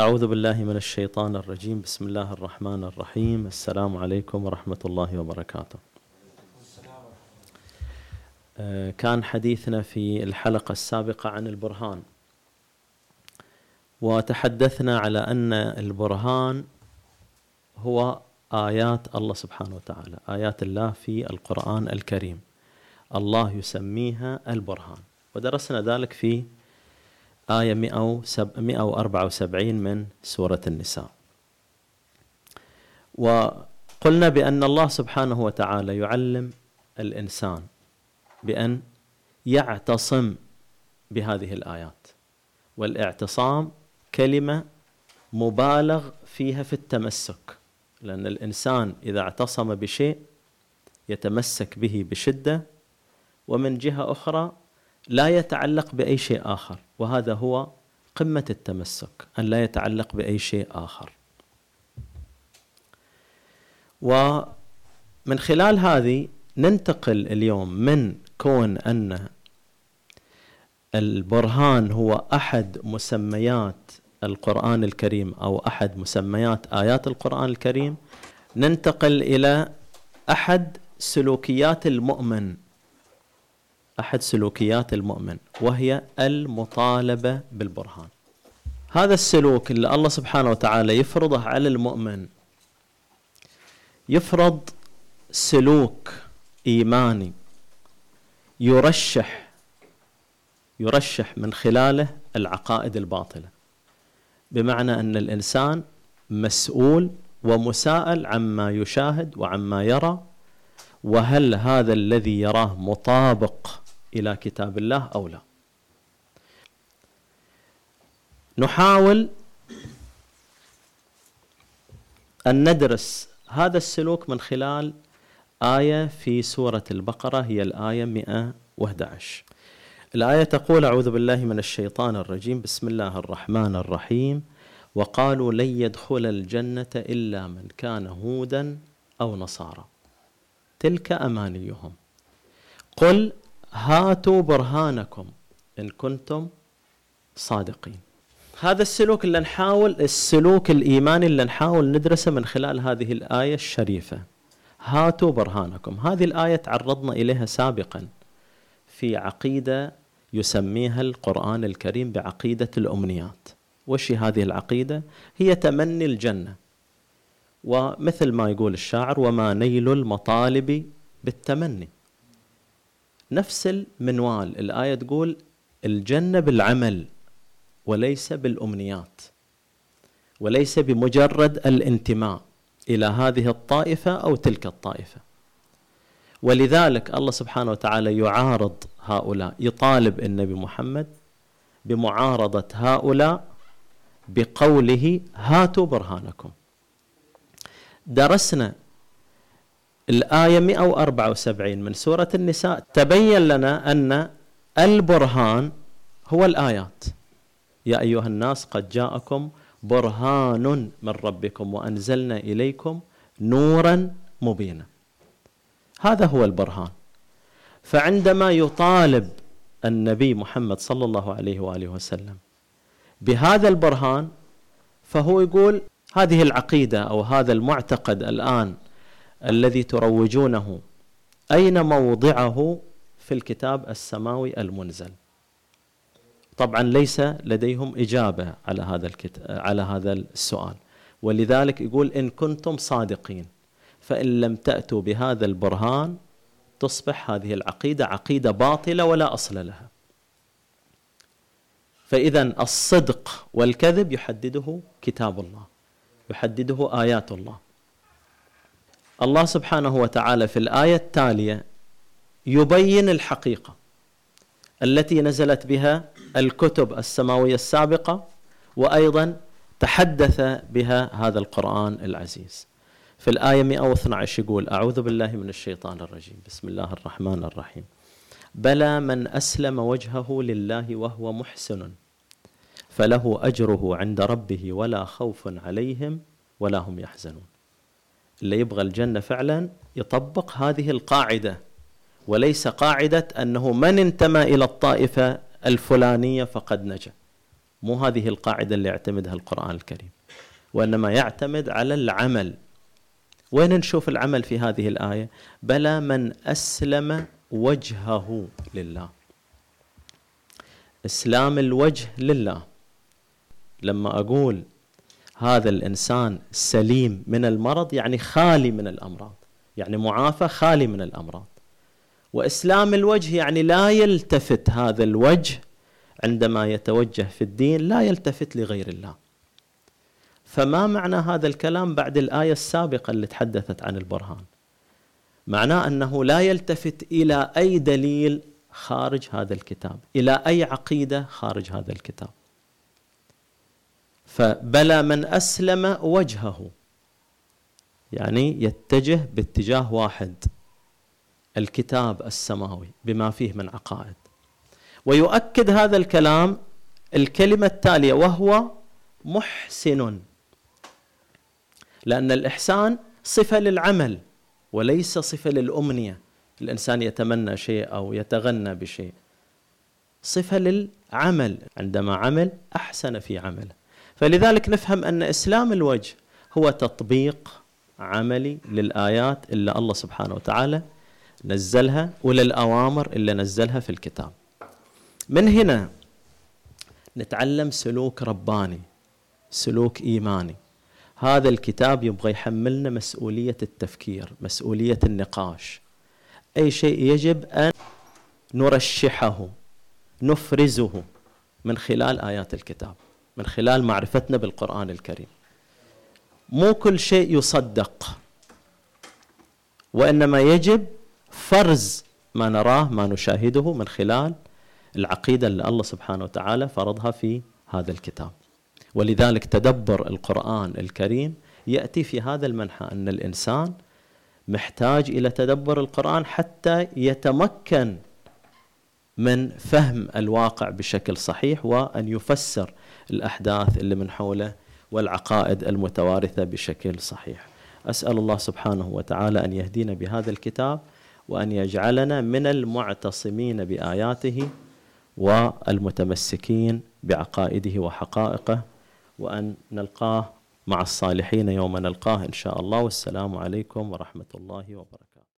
أعوذ بالله من الشيطان الرجيم. بسم الله الرحمن الرحيم. السلام عليكم ورحمة الله وبركاته. آه، كان حديثنا في الحلقة السابقة عن البرهان. وتحدثنا على أن البرهان هو آيات الله سبحانه وتعالى آيات الله في القرآن الكريم. الله يسميها البرهان. ودرسنا ذلك في آية 174 من سورة النساء. وقلنا بأن الله سبحانه وتعالى يعلم الإنسان بأن يعتصم بهذه الآيات. والاعتصام كلمة مبالغ فيها في التمسك لأن الإنسان إذا اعتصم بشيء يتمسك به بشدة ومن جهة أخرى لا يتعلق بأي شيء آخر. وهذا هو قمة التمسك أن لا يتعلق بأي شيء آخر. ومن خلال هذه ننتقل اليوم من كون أن البرهان هو أحد مسميات القرآن الكريم أو أحد مسميات آيات القرآن الكريم ننتقل إلى أحد سلوكيات المؤمن أحد سلوكيات المؤمن وهي المطالبة بالبرهان. هذا السلوك اللي الله سبحانه وتعالى يفرضه على المؤمن يفرض سلوك إيماني يرشح يرشح من خلاله العقائد الباطلة. بمعنى أن الإنسان مسؤول ومساءل عما يشاهد وعما يرى وهل هذا الذي يراه مطابق إلى كتاب الله أو لا. نحاول أن ندرس هذا السلوك من خلال آية في سورة البقرة هي الآية 111 الآية تقول أعوذ بالله من الشيطان الرجيم بسم الله الرحمن الرحيم. وقالوا لن يدخل الجنة إلا من كان هودا أو نصارى. تلك أمانيهم. قل هاتوا برهانكم إن كنتم صادقين. هذا السلوك اللي نحاول السلوك الإيماني اللي نحاول ندرسه من خلال هذه الآية الشريفة. هاتوا برهانكم. هذه الآية تعرضنا إليها سابقا في عقيدة يسميها القرآن الكريم بعقيدة الأمنيات. وش هذه العقيدة؟ هي تمني الجنة. ومثل ما يقول الشاعر وما نيل المطالب بالتمني. نفس المنوال. الآية تقول الجنة بالعمل وليس بالأمنيات وليس بمجرد الانتماء إلى هذه الطائفة أو تلك الطائفة. ولذلك الله سبحانه وتعالى يعارض هؤلاء يطالب النبي محمد بمعارضة هؤلاء بقوله هاتوا برهانكم. درسنا الآية 174 من سورة النساء. تبين لنا أن البرهان هو الآيات. يا أيها الناس قد جاءكم برهان من ربكم وأنزلنا إليكم نورا مبينا. هذا هو البرهان. فعندما يطالب النبي محمد صلى الله عليه وآله وسلم بهذا البرهان فهو يقول هذه العقيدة أو هذا المعتقد الآن الذي تروجونه. أين موضعه في الكتاب السماوي المنزل؟ طبعا ليس لديهم إجابة على هذا على هذا السؤال. ولذلك يقول إن كنتم صادقين فإن لم تأتوا بهذا البرهان تصبح هذه العقيدة عقيدة باطلة ولا أصل لها. فإذا الصدق والكذب يحدده كتاب الله يحدده آيات الله. الله سبحانه وتعالى في الآية التالية يبين الحقيقة التي نزلت بها الكتب السماوية السابقة وأيضا تحدث بها هذا القرآن العزيز. في الآية 112 يقول: أعوذ بالله من الشيطان الرجيم، بسم الله الرحمن الرحيم. بلى من أسلم وجهه لله وهو محسن فله أجره عند ربه ولا خوف عليهم ولا هم يحزنون. اللي يبغى الجنة فعلا يطبق هذه القاعدة وليس قاعدة أنه من انتمى إلى الطائفة الفلانية فقد نجا. مو هذه القاعدة اللي يعتمدها القرآن الكريم وإنما يعتمد على العمل. وين نشوف العمل في هذه الآية؟ بلى من أسلم وجهه لله. إسلام الوجه لله. لما أقول هذا الإنسان سليم من المرض يعني خالي من الأمراض يعني معافى خالي من الأمراض. وإسلام الوجه يعني لا يلتفت هذا الوجه عندما يتوجه في الدين لا يلتفت لغير الله. فما معنى هذا الكلام بعد الآية السابقة اللي تحدثت عن البرهان؟ معناه أنه لا يلتفت إلى أي دليل خارج هذا الكتاب إلى أي عقيدة خارج هذا الكتاب. فبلى من أسلم وجهه. يعني يتجه باتجاه واحد الكتاب السماوي بما فيه من عقائد. ويؤكد هذا الكلام الكلمة التالية وهو محسن. لأن الإحسان صفة للعمل وليس صفة للأمنية. الإنسان يتمنى شيء أو يتغنى بشيء. صفة للعمل. عندما عمل أحسن في عمله. فلذلك نفهم أن إسلام الوجه هو تطبيق عملي للآيات اللي الله سبحانه وتعالى نزلها وللأوامر اللي نزلها في الكتاب. من هنا نتعلم سلوك رباني سلوك إيماني. هذا الكتاب يبغى يحملنا مسؤولية التفكير مسؤولية النقاش. أي شيء يجب أن نرشحه نفرزه من خلال آيات الكتاب. من خلال معرفتنا بالقرآن الكريم. مو كل شيء يصدق وإنما يجب فرز ما نراه ما نشاهده من خلال العقيدة اللي الله سبحانه وتعالى فرضها في هذا الكتاب. ولذلك تدبر القرآن الكريم يأتي في هذا المنحى أن الإنسان محتاج إلى تدبر القرآن حتى يتمكن من فهم الواقع بشكل صحيح وأن يفسر الأحداث اللي من حوله والعقائد المتوارثة بشكل صحيح. أسأل الله سبحانه وتعالى أن يهدينا بهذا الكتاب وأن يجعلنا من المعتصمين بآياته والمتمسكين بعقائده وحقائقه وأن نلقاه مع الصالحين يوم نلقاه إن شاء الله. والسلام عليكم ورحمة الله وبركاته.